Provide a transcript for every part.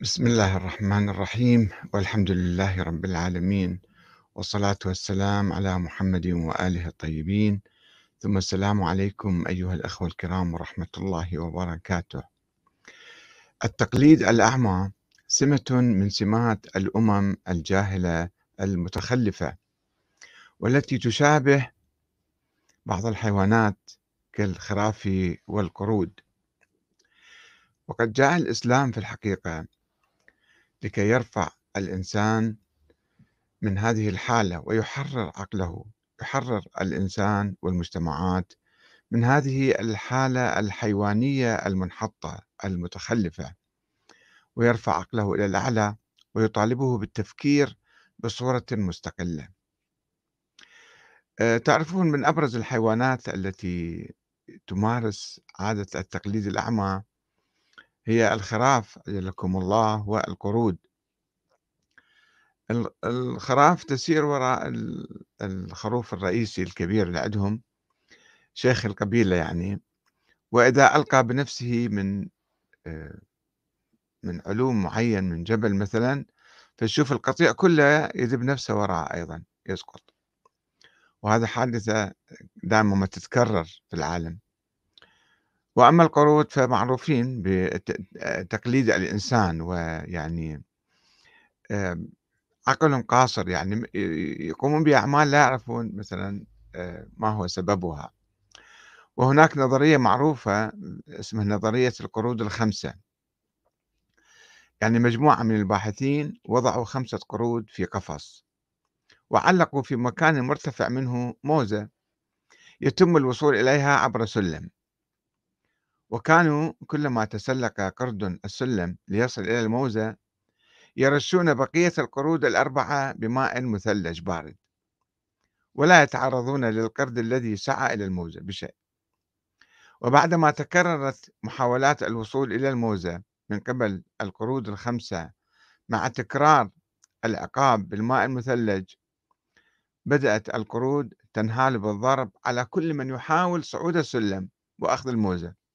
بسم الله الرحمن الرحيم. والحمد لله رب العالمين. والصلاة والسلام على محمد وآله الطيبين. ثم السلام عليكم أيها الأخوة الكرام ورحمة الله وبركاته. التقليد الأعمى سمة من سمات الأمم الجاهلة المتخلفة والتي تشابه بعض الحيوانات كالخراف والقرود. وقد جاء الإسلام في الحقيقة لكي يرفع الإنسان من هذه الحالة ويحرر عقله يحرر الإنسان والمجتمعات من هذه الحالة الحيوانية المنحطة المتخلفة ويرفع عقله إلى الأعلى ويطالبه بالتفكير بصورة مستقلة. آه، تعرفون من أبرز الحيوانات التي تمارس عادة التقليد الأعمى هي الخراف أجلكم الله والقرود. الخراف تسير وراء الخروف الرئيسي الكبير اللي عندهم شيخ القبيلة يعني وإذا ألقى بنفسه من آه، من علوم معين من جبل مثلا فشوف القطيع كله يذب نفسه وراء أيضا يسقط. وهذا حادثة دائما ما تتكرر في العالم. وأما القرود فمعروفين بتقليد الإنسان ويعني عقلهم قاصر يعني يقومون بأعمال لا يعرفون مثلا ما هو سببها. وهناك نظرية معروفة اسمها نظرية القرود الخمسة. يعني مجموعة من الباحثين وضعوا خمسة قرود في قفص وعلقوا في مكان مرتفع منه موزة يتم الوصول إليها عبر سلم. وكانوا كلما تسلق قرد السلم ليصل إلى الموزة يرشون بقية القرود الأربعة بماء مثلج بارد. ولا يتعرضون للقرد الذي سعى إلى الموزة بشيء. وبعدما تكررت محاولات الوصول إلى الموزة من قبل القرود الخمسة مع تكرار العقاب بالماء المثلج بدأت القرود تنهال بالضرب على كل من يحاول صعود السلم وأخذ الموزة.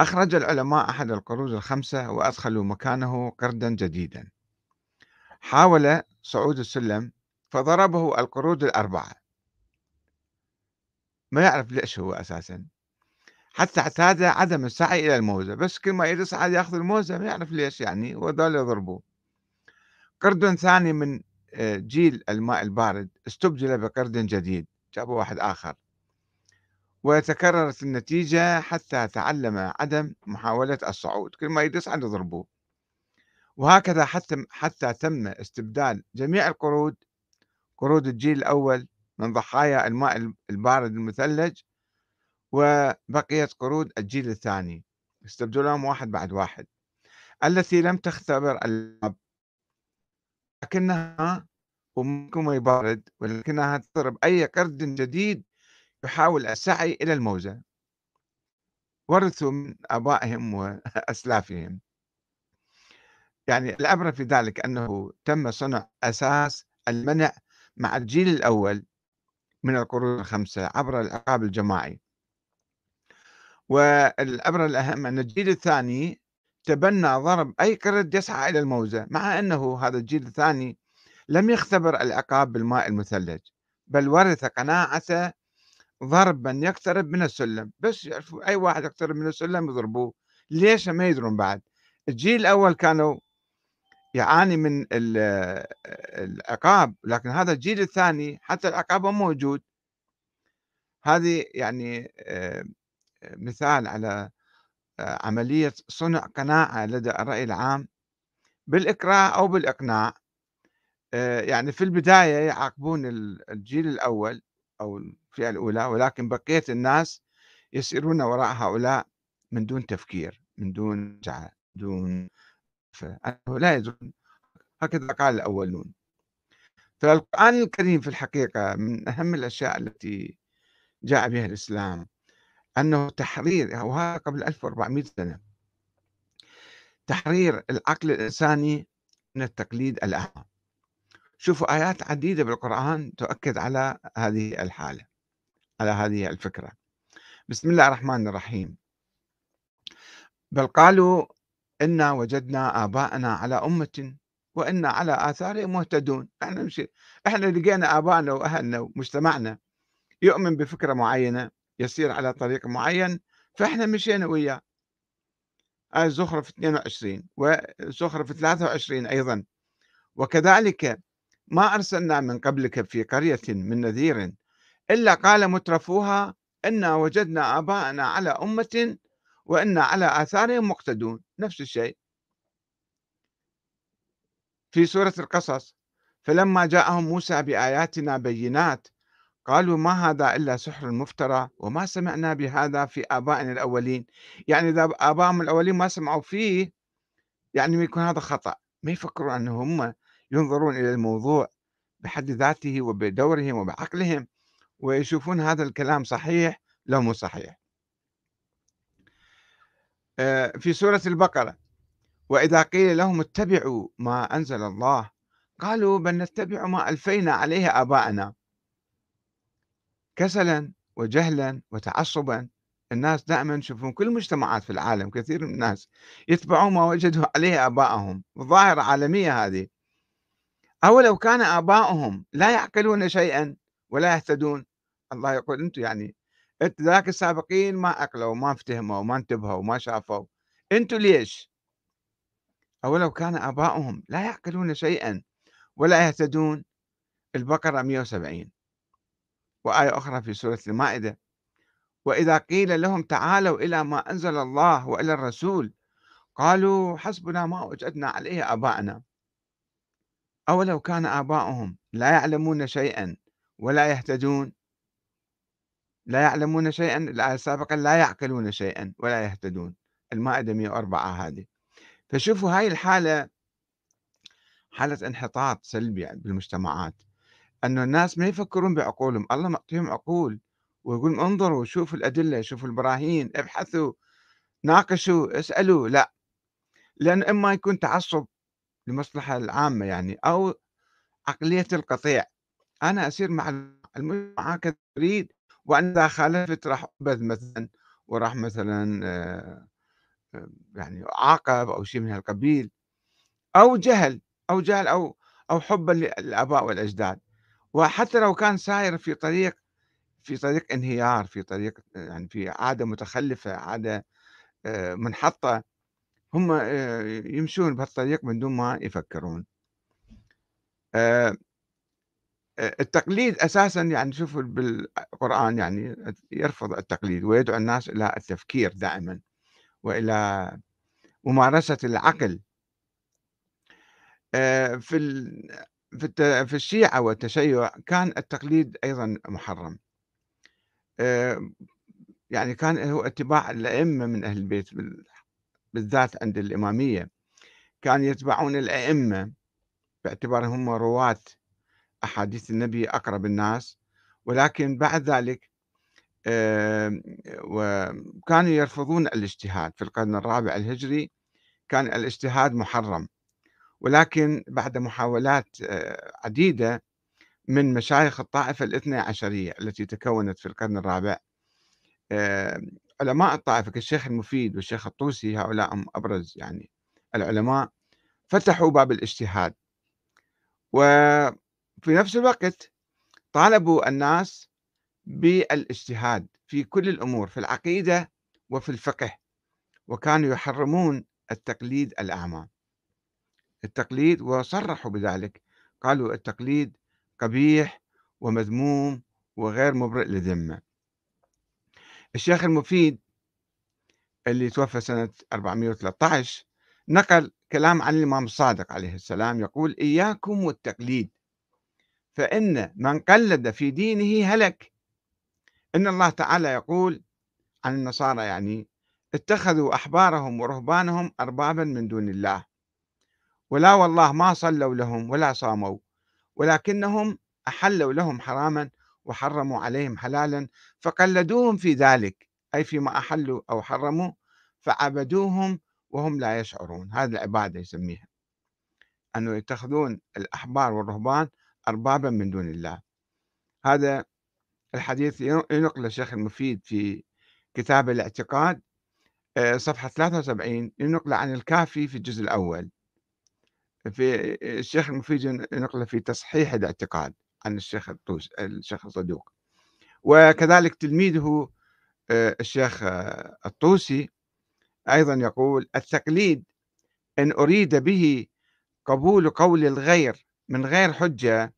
أخرج العلماء أحد القرود الخمسة وأدخلوا مكانه قردا جديدا. حاول صعود السلم فضربه القرود الأربعة. ما يعرف ليش هو أساسا. حتى اعتاد عدم السعي إلى الموزة بس كل ما يصعد يأخذ الموزة ما يعرف ليش يعني وذول يضربوه. قرد ثاني من آه، جيل الماء البارد استبدل بقرد جديد جابوا واحد آخر. وتكررت النتيجة حتى تعلم عدم محاولة الصعود. كل ما يصعد يضربوه وهكذا حتى حتى تم استبدال جميع القرود قرود الجيل الأول من ضحايا الماء البارد المثلج وبقيت قرود الجيل الثاني. استبدلوهم واحد بعد واحد. التي لم تختبر اللعب لكنها وممكن ما يبارد ولكنها تضرب أي قرد جديد يحاول السعي إلى الموزة. ورثوا من آبائهم وأسلافهم يعني العبرة في ذلك أنه تم صنع أساس المنع مع الجيل الأول من القرون الخمسة عبر العقاب الجماعي. والعبرة الأهم أن الجيل الثاني تبنى ضرب أي قرد يسعى إلى الموزة مع أنه هذا الجيل الثاني لم يختبر العقاب بالماء المثلج بل ورث قناعة ضرب من يقترب من السلم بس يعرفوا أي واحد يقترب من السلم يضربوه. ليش ما يدرون بعد؟ الجيل الأول كانوا يعاني من العقاب لكن هذا الجيل الثاني حتى العقاب موجود. هذه يعني آه، مثال على آه، عملية صنع قناعة لدى الرأي العام بالإكراه أو بالإقناع. آه، يعني في البداية يعاقبون الجيل الأول أو الفئة الأولى ولكن بقية الناس يسيرون وراء هؤلاء من دون تفكير من دون جعل دون فأنه لا يدرون هكذا قال الأولون. فالقرآن الكريم في الحقيقة من أهم الأشياء التي جاء بها الإسلام أنه تحرير وهذا قبل 1400 سنة. تحرير العقل الإنساني من التقليد الأعمى شوفوا آيات عديدة بالقرآن تؤكد على هذه الحالة على هذه الفكرة. بسم الله الرحمن الرحيم. بل قالوا إنا وجدنا آباءنا على أمة وإنا على آثارهم مهتدون. إحنا مش إحنا لقينا آبائنا وأهلنا ومجتمعنا يؤمن بفكرة معينة يسير على طريق معين فإحنا مشينا وياه. هاي الزخرف 22 وزخرف 23 أيضا. وكذلك ما أرسلنا من قبلك في قرية من نذير إلا قال مترفوها إنا وجدنا آباءنا على أمة وإنا على آثارهم مقتدون. نفس الشيء. في سورة القصص فلما جاءهم موسى بآياتنا بينات قالوا ما هذا إلا سحر مفترى وما سمعنا بهذا في آبائنا الأولين. يعني إذا آبائهم الأولين ما سمعوا فيه يعني يكون هذا خطأ. ما يفكرون أن هم ينظرون إلى الموضوع بحد ذاته وبدورهم وبعقلهم ويشوفون هذا الكلام صحيح لو مو صحيح. آه، في سورة البقرة وإذا قيل لهم اتبعوا ما أنزل الله قالوا بل نتبع ما ألفينا عليه آباءنا. كسلا وجهلا وتعصبا الناس دائما يشوفون كل المجتمعات في العالم كثير من الناس يتبعون ما وجدوا عليه آباءهم ظاهرة عالمية هذه. أولو كان آباؤهم لا يعقلون شيئا ولا يهتدون. الله يقول أنتم يعني ذاك السابقين ما عقلوا ما افتهموا ما انتبهوا ما شافوا. أنتم ليش؟ أولو كان آباؤهم لا يعقلون شيئا ولا يهتدون. البقرة 170 وآية أخرى في سورة المائدة. وإذا قيل لهم تعالوا إلى ما أنزل الله وإلى الرسول قالوا حسبنا ما وجدنا عليه آباءنا. أولو كان آباؤهم لا يعلمون شيئا ولا يهتدون لا يعلمون شيئا الآية السابقة لا يعقلون شيئا ولا يهتدون. المائدة 104 هذه. فشوفوا هاي الحالة حالة انحطاط سلبي بالمجتمعات. أنه الناس ما يفكرون بعقولهم. الله معطيهم عقول ويقول انظروا شوفوا الأدلة شوفوا البراهين ابحثوا ناقشوا اسألوا. لا. لأن إما يكون تعصب للمصلحة العامة يعني أو عقلية القطيع. أنا أسير مع المجتمع كذا أريد وأنا إذا خالفت راح أبذ مثلا وراح مثلا آه، آه، يعني عاقب أو شيء من هالقبيل. أو جهل أو جهل أو أو حبا للآباء والأجداد. وحتى لو كان ساير في طريق في طريق انهيار في طريق يعني في عادة متخلفة عادة آه، منحطة هم يمشون بهالطريق من دون ما يفكرون. التقليد أساسا يعني شوفوا بالقرآن يعني يرفض التقليد ويدعو الناس إلى التفكير دائما وإلى ممارسة العقل. آه، في في الشيعة والتشيع كان التقليد أيضا محرم. آه، يعني كان هو اتباع الأئمة من أهل البيت بالذات عند الإمامية كان يتبعون الأئمة باعتبارهم هم رواة أحاديث النبي أقرب الناس ولكن بعد ذلك وكانوا يرفضون الاجتهاد. في القرن الرابع الهجري كان الاجتهاد محرم ولكن بعد محاولات آه، عديدة من مشايخ الطائفة الاثنى عشرية التي تكونت في القرن الرابع علماء الطائفة كالشيخ المفيد والشيخ الطوسي هؤلاء هم أبرز يعني العلماء فتحوا باب الاجتهاد. و في نفس الوقت طالبوا الناس بالاجتهاد في كل الأمور في العقيدة وفي الفقه وكانوا يحرمون التقليد الأعمى. التقليد وصرحوا بذلك. قالوا التقليد قبيح ومذموم وغير مبرئ للذمه الشيخ المفيد اللي توفى سنة 413 نقل كلام عن الإمام الصادق عليه السلام يقول إياكم والتقليد فإن من قلد في دينه هلك. إن الله تعالى يقول عن النصارى يعني اتخذوا أحبارهم ورهبانهم أربابا من دون الله ولا والله ما صلوا لهم ولا صاموا ولكنهم أحلوا لهم حراما وحرموا عليهم حلالا فقلدوهم في ذلك أي فيما أحلوا أو حرموا فعبدوهم وهم لا يشعرون. هذه العبادة يسميها. أنه يتخذون الأحبار والرهبان أربابا من دون الله. هذا الحديث ينقل الشيخ المفيد في كتاب الاعتقاد آآ صفحة 73 ينقل عن الكافي في الجزء الأول، في الشيخ المفيد ينقله في تصحيح الاعتقاد. عن الشيخ الطوس الشيخ الصدوق، وكذلك تلميذه آآ الشيخ الطوسي أيضًا يقول: "التقليد إن أُريد به قبول قول الغير من غير حجة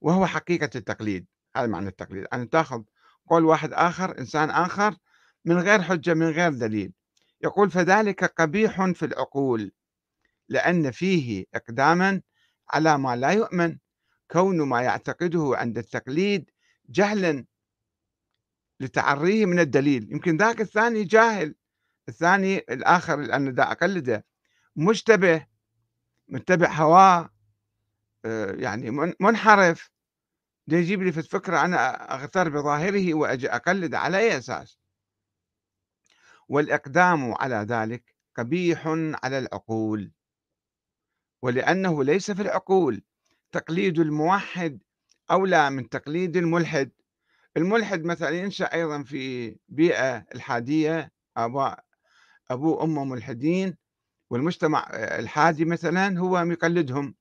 وهو حقيقة التقليد." هذا معنى التقليد، أن تأخذ قول واحد آخر إنسان آخر من غير حجة من غير دليل، يقول: "فذلك قبيح في العقول، لأن فيه إقدامًا على ما لا يؤمن، كون ما يعتقده عند التقليد جهلًا لتعريه من الدليل." يمكن ذاك الثاني جاهل، الثاني الآخر أنا دا أقلده مشتبه، متبع هواه، آآ يعني من منحرف، يجيب لي فد فكرة أنا أغتر بظاهره وأجي أقلده على أي أساس؟ والإقدام على ذلك قبيح على العقول، ولأنه ليس في العقول تقليد الموحد أولى من تقليد الملحد، الملحد مثلًا ينشأ أيضًا في بيئة الحادية آباء أبوه وأمه ملحدين، والمجتمع الحادي مثلًا هو يقلدهم،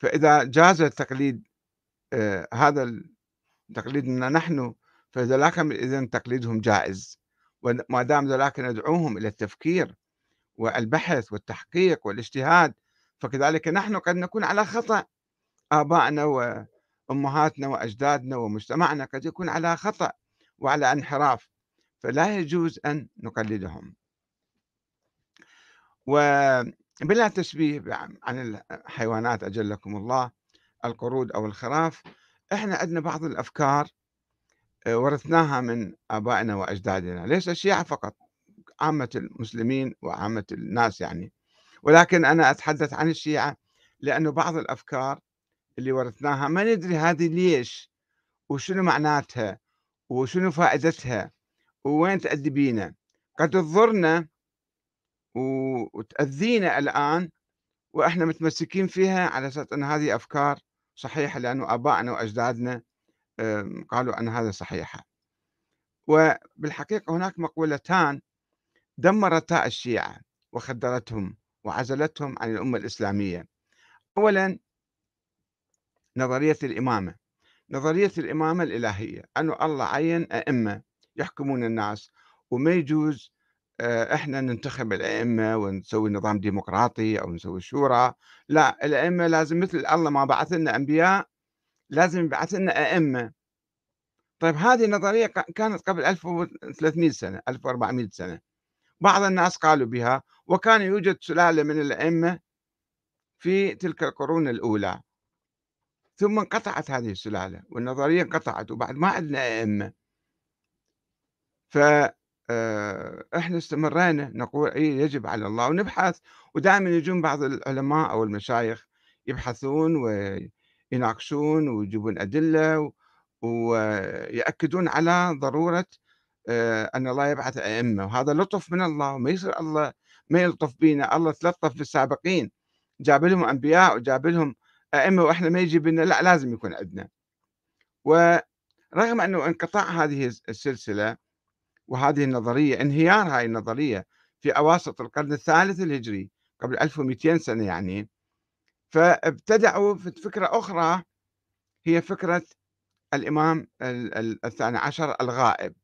فإذا جاز التقليد آآ هذا تقليدنا نحن فذاك إذًا تقليدهم جائز، وما دام ذولاك ندعوهم إلى التفكير والبحث والتحقيق والاجتهاد، فكذلك نحن قد نكون على خطأ، آبائنا وأمهاتنا وأجدادنا ومجتمعنا قد يكون على خطأ وعلى انحراف، فلا يجوز أن نقلدهم. وبلا تشبيه عن الحيوانات أجلكم الله القرود أو الخراف، إحنا عندنا بعض الأفكار ورثناها من آبائنا وأجدادنا، ليس الشيعة فقط، عامة المسلمين وعامة الناس يعني، ولكن أنا أتحدث عن الشيعة لأنه بعض الأفكار ورثناها ما ندري هذه ليش وشنو معناتها وشنو فائدتها ووين تؤدي بينا، قد تضرنا وتأذينا الآن وإحنا متمسكين فيها على أساس أن هذه أفكار صحيحة لأنه آبائنا وأجدادنا قالوا أن هذا صحيحة. وبالحقيقة هناك مقولتان دمرتا الشيعة وخدرتهم وعزلتهم عن الأمة الإسلامية. أولا نظرية الإمامة. نظرية الإمامة الإلهية أن الله عين أئمة يحكمون الناس وما يجوز إحنا ننتخب الأئمة ونسوي نظام ديمقراطي أو نسوي شورى. لا الأئمة لازم مثل الله ما بعث لنا أنبياء لازم يبعث لنا أئمة. طيب هذه النظرية كانت قبل 1300 سنة 1400 سنة. بعض الناس قالوا بها وكان يوجد سلالة من الأئمة في تلك القرون الأولى. ثم انقطعت هذه السلالة والنظرية انقطعت وبعد ما عندنا أئمة. ف إحنا استمرينا نقول إي يجب على الله ونبحث ودائما يجون بعض العلماء أو المشايخ يبحثون ويناقشون ويجيبون أدلة ويأكدون على ضرورة أن الله يبعث أئمة. وهذا لطف من الله وما يصير الله ما يلطف بينا. الله تلطف بالسابقين. جاب لهم أنبياء وجاب لهم أئمة وإحنا ما يجيب لنا لا لازم يكون عندنا. ورغم أنه انقطاع هذه السلسلة وهذه النظرية انهيار هذه النظرية في أواسط القرن الثالث الهجري قبل 1200 سنة يعني فابتدعوا في فكرة أخرى هي فكرة الإمام الثاني عشر الغائب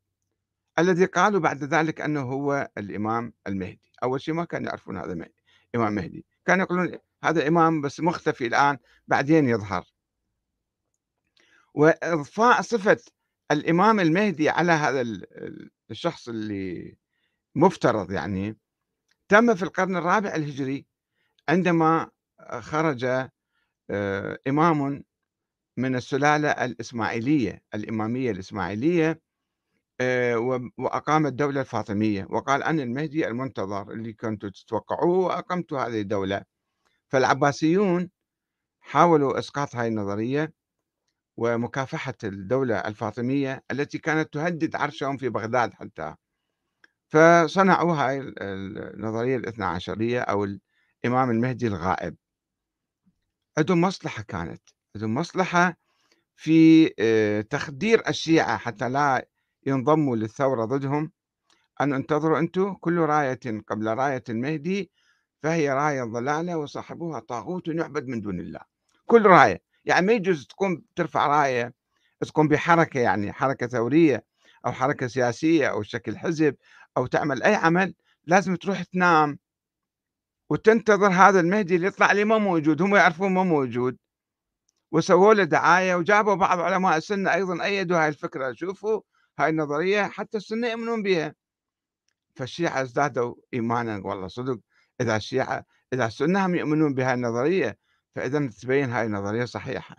الذي قالوا بعد ذلك أنه هو الإمام المهدي. أول شيء ما كانوا يعرفون هذا إمام مهدي كانوا يقولون هذا إمام بس مختفي الآن بعدين يظهر. وإضفاء صفة الإمام المهدي على هذا الشخص اللي مفترض يعني تم في القرن الرابع الهجري عندما خرج آه، إمام من السلالة الإسماعيلية الإمامية الإسماعيلية آه، وأقام الدولة الفاطمية. وقال أنا المهدي المنتظر اللي كنتوا تتوقعوه وأقمت هذه الدولة. فالعباسيون حاولوا إسقاط هذه النظرية ومكافحة الدولة الفاطمية التي كانت تهدد عرشهم في بغداد حتى. فصنعوا هاي النظرية الاثنى عشرية أو الإمام المهدي الغائب. عندهم مصلحة كانت. عندهم مصلحة في آه، تخدير الشيعة حتى لا ينضموا للثورة ضدهم. أن انتظروا أنتم كل راية قبل راية المهدي فهي راية ضلالة وصاحبها طاغوت يعبد من دون الله. كل راية يعني ما يجوز تقوم ترفع راية تقوم بحركة يعني حركة ثورية أو حركة سياسية أو شكل حزب أو تعمل أي عمل لازم تروح تنام وتنتظر هذا المهدي اللي يطلع لي ما موجود هم يعرفون ما موجود. وسووا له دعاية وجابوا بعض علماء السنة أيضا أيدوا هاي الفكرة شوفوا هاي النظرية حتى السنة يؤمنون بها. فالشيعة ازدادوا إيمانا والله صدق إذا الشيعة إذا السنة هم يؤمنون بهاي النظرية فإذا تبين هاي النظرية صحيحة.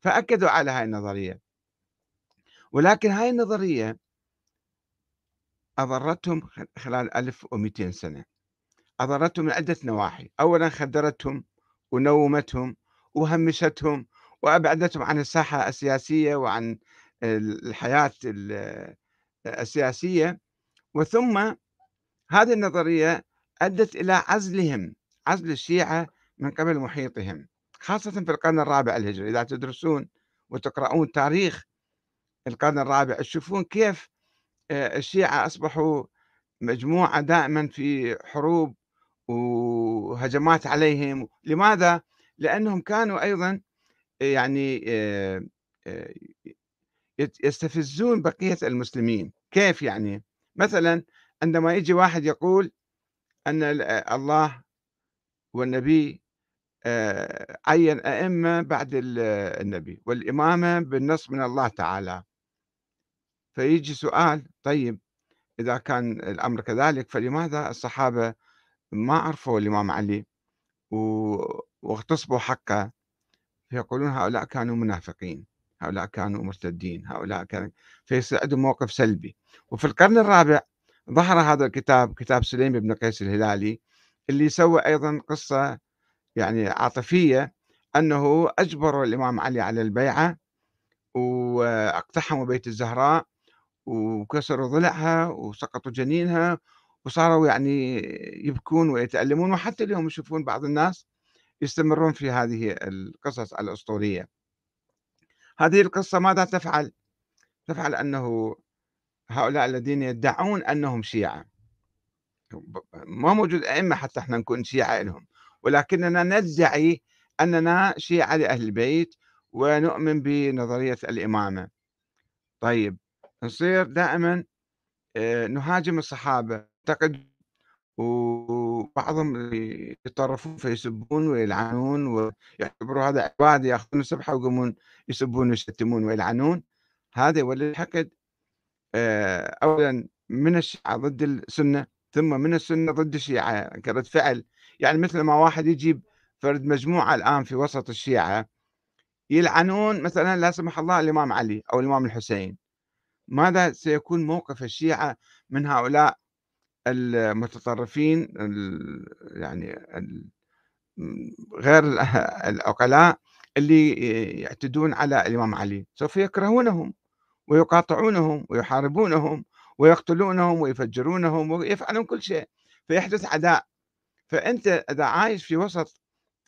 فأكدوا على هاي النظرية. ولكن هاي النظرية أضرتهم خلال 1200 سنة. أضرتهم من عدة نواحي. أولا خدرتهم ونومتهم وهمشتهم وأبعدتهم عن الساحة السياسية وعن الحياة السياسية. وثم هذه النظرية أدت إلى عزلهم عزل الشيعة من قبل محيطهم خاصة في القرن الرابع الهجري. إذا تدرسون وتقرؤون تاريخ القرن الرابع تشوفون كيف آه، الشيعة أصبحوا مجموعة دائما في حروب وهجمات عليهم. لماذا؟ لأنهم كانوا أيضا يعني آه، آه، يستفزون بقية المسلمين. كيف يعني؟ مثلا عندما يجي واحد يقول أن الله والنبي عين أئمة بعد النبي والإمامة بالنص من الله تعالى. فيجي سؤال طيب إذا كان الأمر كذلك فلماذا الصحابة ما عرفوا الإمام علي؟ واغتصبوا حقه. فيقولون هؤلاء كانوا منافقين هؤلاء كانوا مرتدين هؤلاء كانوا فيصير عندهم موقف سلبي. وفي القرن الرابع ظهر هذا الكتاب كتاب سليم بن قيس الهلالي اللي سوى أيضا قصة يعني عاطفية أنه أجبروا الإمام علي على البيعة وأقتحموا بيت الزهراء وكسروا ضلعها وسقطوا جنينها وصاروا يعني يبكون ويتألمون وحتى اليوم يشوفون بعض الناس يستمرون في هذه القصص الأسطورية هذه القصة ماذا تفعل؟ تفعل أنه هؤلاء الذين يدعون أنهم شيعة. ما موجود أئمة حتى إحنا نكون شيعة لهم. ولكننا ندعي أننا شيعة لأهل البيت ونؤمن بنظرية الإمامة. طيب نصير دائما آه، نهاجم الصحابة. ننتقد وبعضهم يتطرفون فيسبون ويلعنون ويعتبروا هذا عبادة يأخذون سبحة ويقومون يسبون ويشتمون ويلعنون. هذا يولد الحقد آه، أولا من الشيعة ضد السنة ثم من السنة ضد الشيعة كرد فعل. يعني مثل ما واحد يجيب فرد مجموعة الآن في وسط الشيعة يلعنون مثلا لا سمح الله الإمام علي أو الإمام الحسين. ماذا سيكون موقف الشيعة من هؤلاء المتطرفين يعني غير العقلاء اللي يعتدون على الإمام علي؟ سوف يكرهونهم. ويقاطعونهم ويحاربونهم ويقتلونهم ويفجرونهم ويفعلون كل شيء فيحدث عداء. فأنت إذا عايش في وسط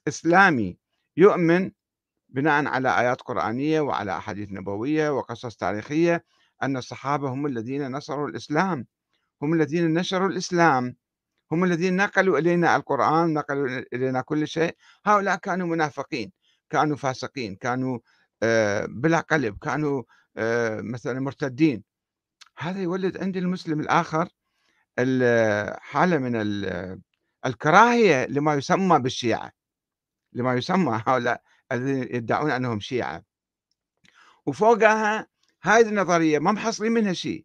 إسلامي يؤمن بناء على آيات قرآنية وعلى أحاديث نبوية وقصص تاريخية أن الصحابة هم الذين نصروا الإسلام هم الذين نشروا الإسلام هم الذين نقلوا إلينا القرآن نقلوا إلينا كل شيء. هؤلاء كانوا منافقين كانوا فاسقين كانوا آه، بلا قلب كانوا مثلا مرتدين هذا يولد عند المسلم الآخر حالة من الكراهية لما يسمى بالشيعة. لما يسمى هؤلاء الذين يدعون أنهم شيعة. وفوقها هذه النظرية ما محصلين منها شيء.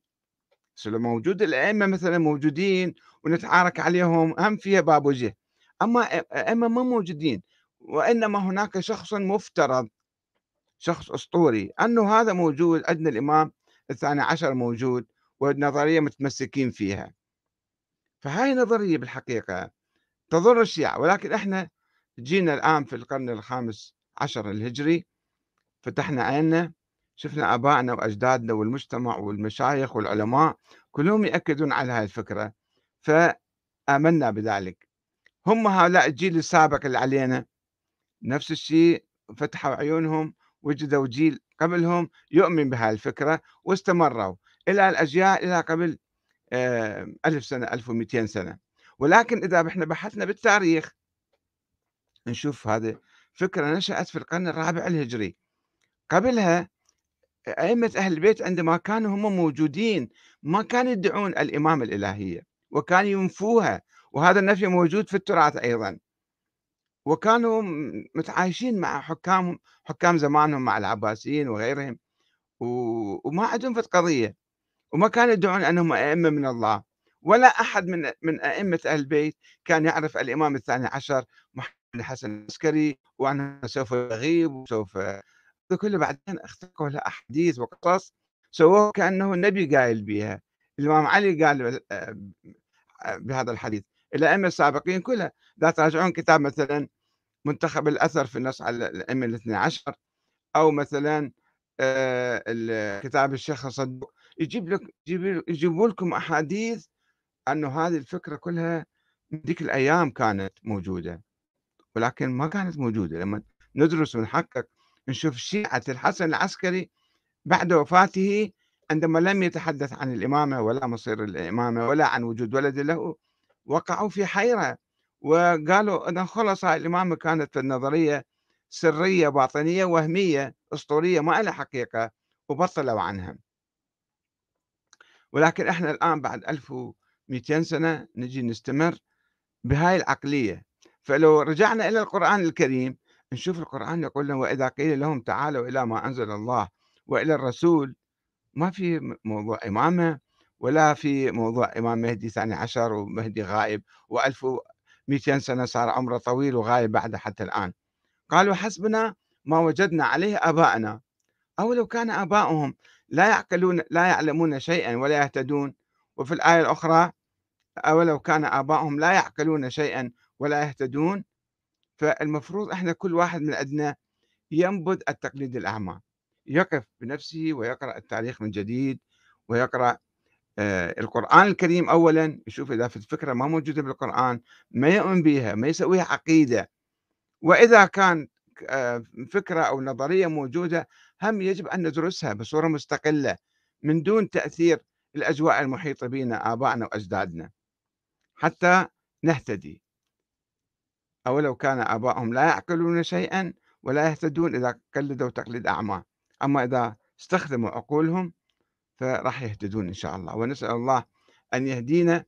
موجود الأئمة مثلا موجودين ونتعارك عليهم هم فيها باب وجه. أما أئمة ما موجودين وإنما هناك شخص مفترض شخص أسطوري. أنه هذا موجود عندنا الإمام الثاني عشر موجود والنظرية متمسكين فيها. فهاي نظرية بالحقيقة تضر الشيعة. ولكن إحنا جينا الآن في القرن الخامس عشر الهجري فتحنا عيننا شفنا آبائنا وأجدادنا والمجتمع والمشايخ والعلماء كلهم يأكدون على هذه الفكرة. فآمنا بذلك. هم هؤلاء الجيل السابق اللي علينا نفس الشيء فتحوا عيونهم وجدوا جيل قبلهم يؤمن بهذه الفكرة واستمروا. إلى الأجيال إلى قبل 1000 سنة، 1200 سنة، ولكن إذا إحنا بحثنا بالتاريخ نشوف هذه فكرة نشأت في القرن الرابع الهجري، قبلها أئمة أهل البيت عندما كانوا هم موجودين ما كانوا يدعون الإمامة الإلهية، وكانوا ينفوها، وهذا النفي موجود في التراث أيضًا. وكانوا متعايشين مع حكامهم حكام زمانهم مع العباسيين وغيرهم. وما عندهم في القضية وما كانوا يدعون أنهم أئمة من الله ولا أحد من من أئمة أهل البيت كان يعرف الإمام الثاني عشر محمد الحسن العسكري وأنه سوف يغيب وسوف كله بعدين اخترقوا له أحاديث وقصص سووه كأنه النبي قايل بها الإمام علي قال بهذا الحديث الأئمة السابقين كلها إذا تراجعون كتاب مثلا منتخب الأثر في النص على الأئمة الاثنى عشر أو مثلا آه، كتاب الشيخ الصدوق يجيب لك يجيبوا لكم أحاديث أنه هذه الفكرة كلها من ذيك الأيام كانت موجودة. ولكن ما كانت موجودة. لما ندرس ونحقق نشوف شيعة الحسن العسكري بعد وفاته عندما لم يتحدث عن الإمامة ولا مصير الإمامة ولا عن وجود ولد له وقعوا في حيرة. وقالوا أن هاي الإمامة كانت النظرية سرية باطنية وهمية أسطورية ما لها حقيقة وبطلوا عنها. ولكن إحنا الآن بعد 1200 سنة نجي نستمر بهاي العقلية. فلو رجعنا إلى القرآن الكريم نشوف القرآن يقول لنا وإذا قيل لهم تعالوا إلى ما أنزل الله وإلى الرسول ما في موضوع إمامة ولا في موضوع إمام مهدي ثاني عشر ومهدي غائب و1200 سنة صار عمره طويل وغايب بعده حتى الآن. قالوا حسبنا ما وجدنا عليه آباءنا. أو لو كان آباؤهم لا يعقلون لا يعلمون شيئا ولا يهتدون. وفي الآية الأخرى أولو كان آباؤهم لا يعقلون شيئا ولا يهتدون فالمفروض إحنا كل واحد من عندنا ينبذ التقليد الأعمى. يقف بنفسه ويقرأ التاريخ من جديد ويقرأ القرآن الكريم أولا يشوف إذا في الفكرة ما موجودة بالقرآن ما يؤمن بها ما يسويها عقيدة. وإذا كان آه، فكرة أو نظرية موجودة هم يجب أن ندرسها بصورة مستقلة من دون تأثير الأجواء المحيطة بنا آبائنا وأجدادنا. حتى نهتدي. أولو كان آبائهم لا يعقلون شيئا ولا يهتدون إذا قلدوا تقليد أعمى. أما إذا استخدموا عقولهم فراح يهتدون إن شاء الله. ونسأل الله أن يهدينا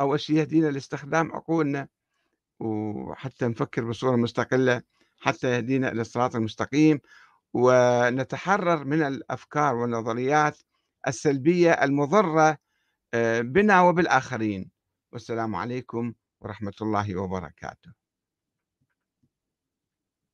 أول شيء يهدينا لاستخدام عقولنا وحتى نفكر بصورة مستقلة حتى يهدينا إلى الصراط المستقيم. ونتحرر من الأفكار والنظريات السلبية المضرة آه، بنا وبالآخرين. والسلام عليكم ورحمة الله وبركاته.